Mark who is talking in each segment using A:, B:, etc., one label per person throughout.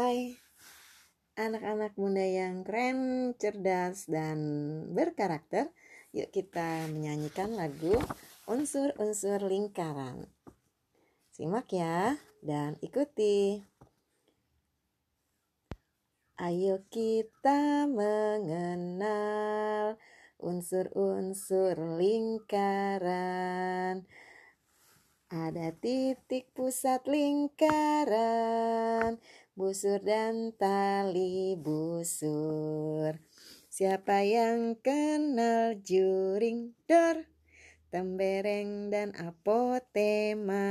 A: Hai, anak-anak muda yang keren, cerdas, dan berkarakter. Yuk kita menyanyikan lagu Unsur-unsur lingkaran. Simak ya, dan ikuti. Ayo kita mengenal unsur-unsur lingkaran. Ada titik pusat lingkaran, busur dan tali busur. Siapa yang kenal juring dor, tembereng dan apotema,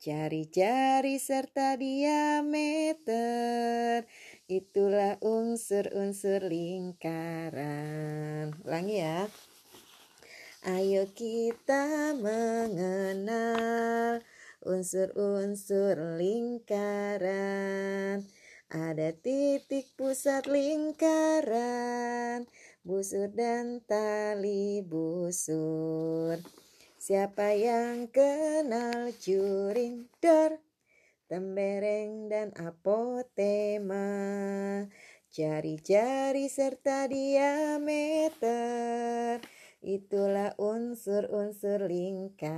A: jari-jari serta diameter, itulah unsur-unsur lingkaran. Ulangi ya. Ayo kita mengenal unsur-unsur lingkaran. Ada titik pusat lingkaran, busur dan tali busur. Siapa yang kenal juring dor, tembereng dan apotema, jari-jari serta diameter Itulah unsur-unsur lingkaran.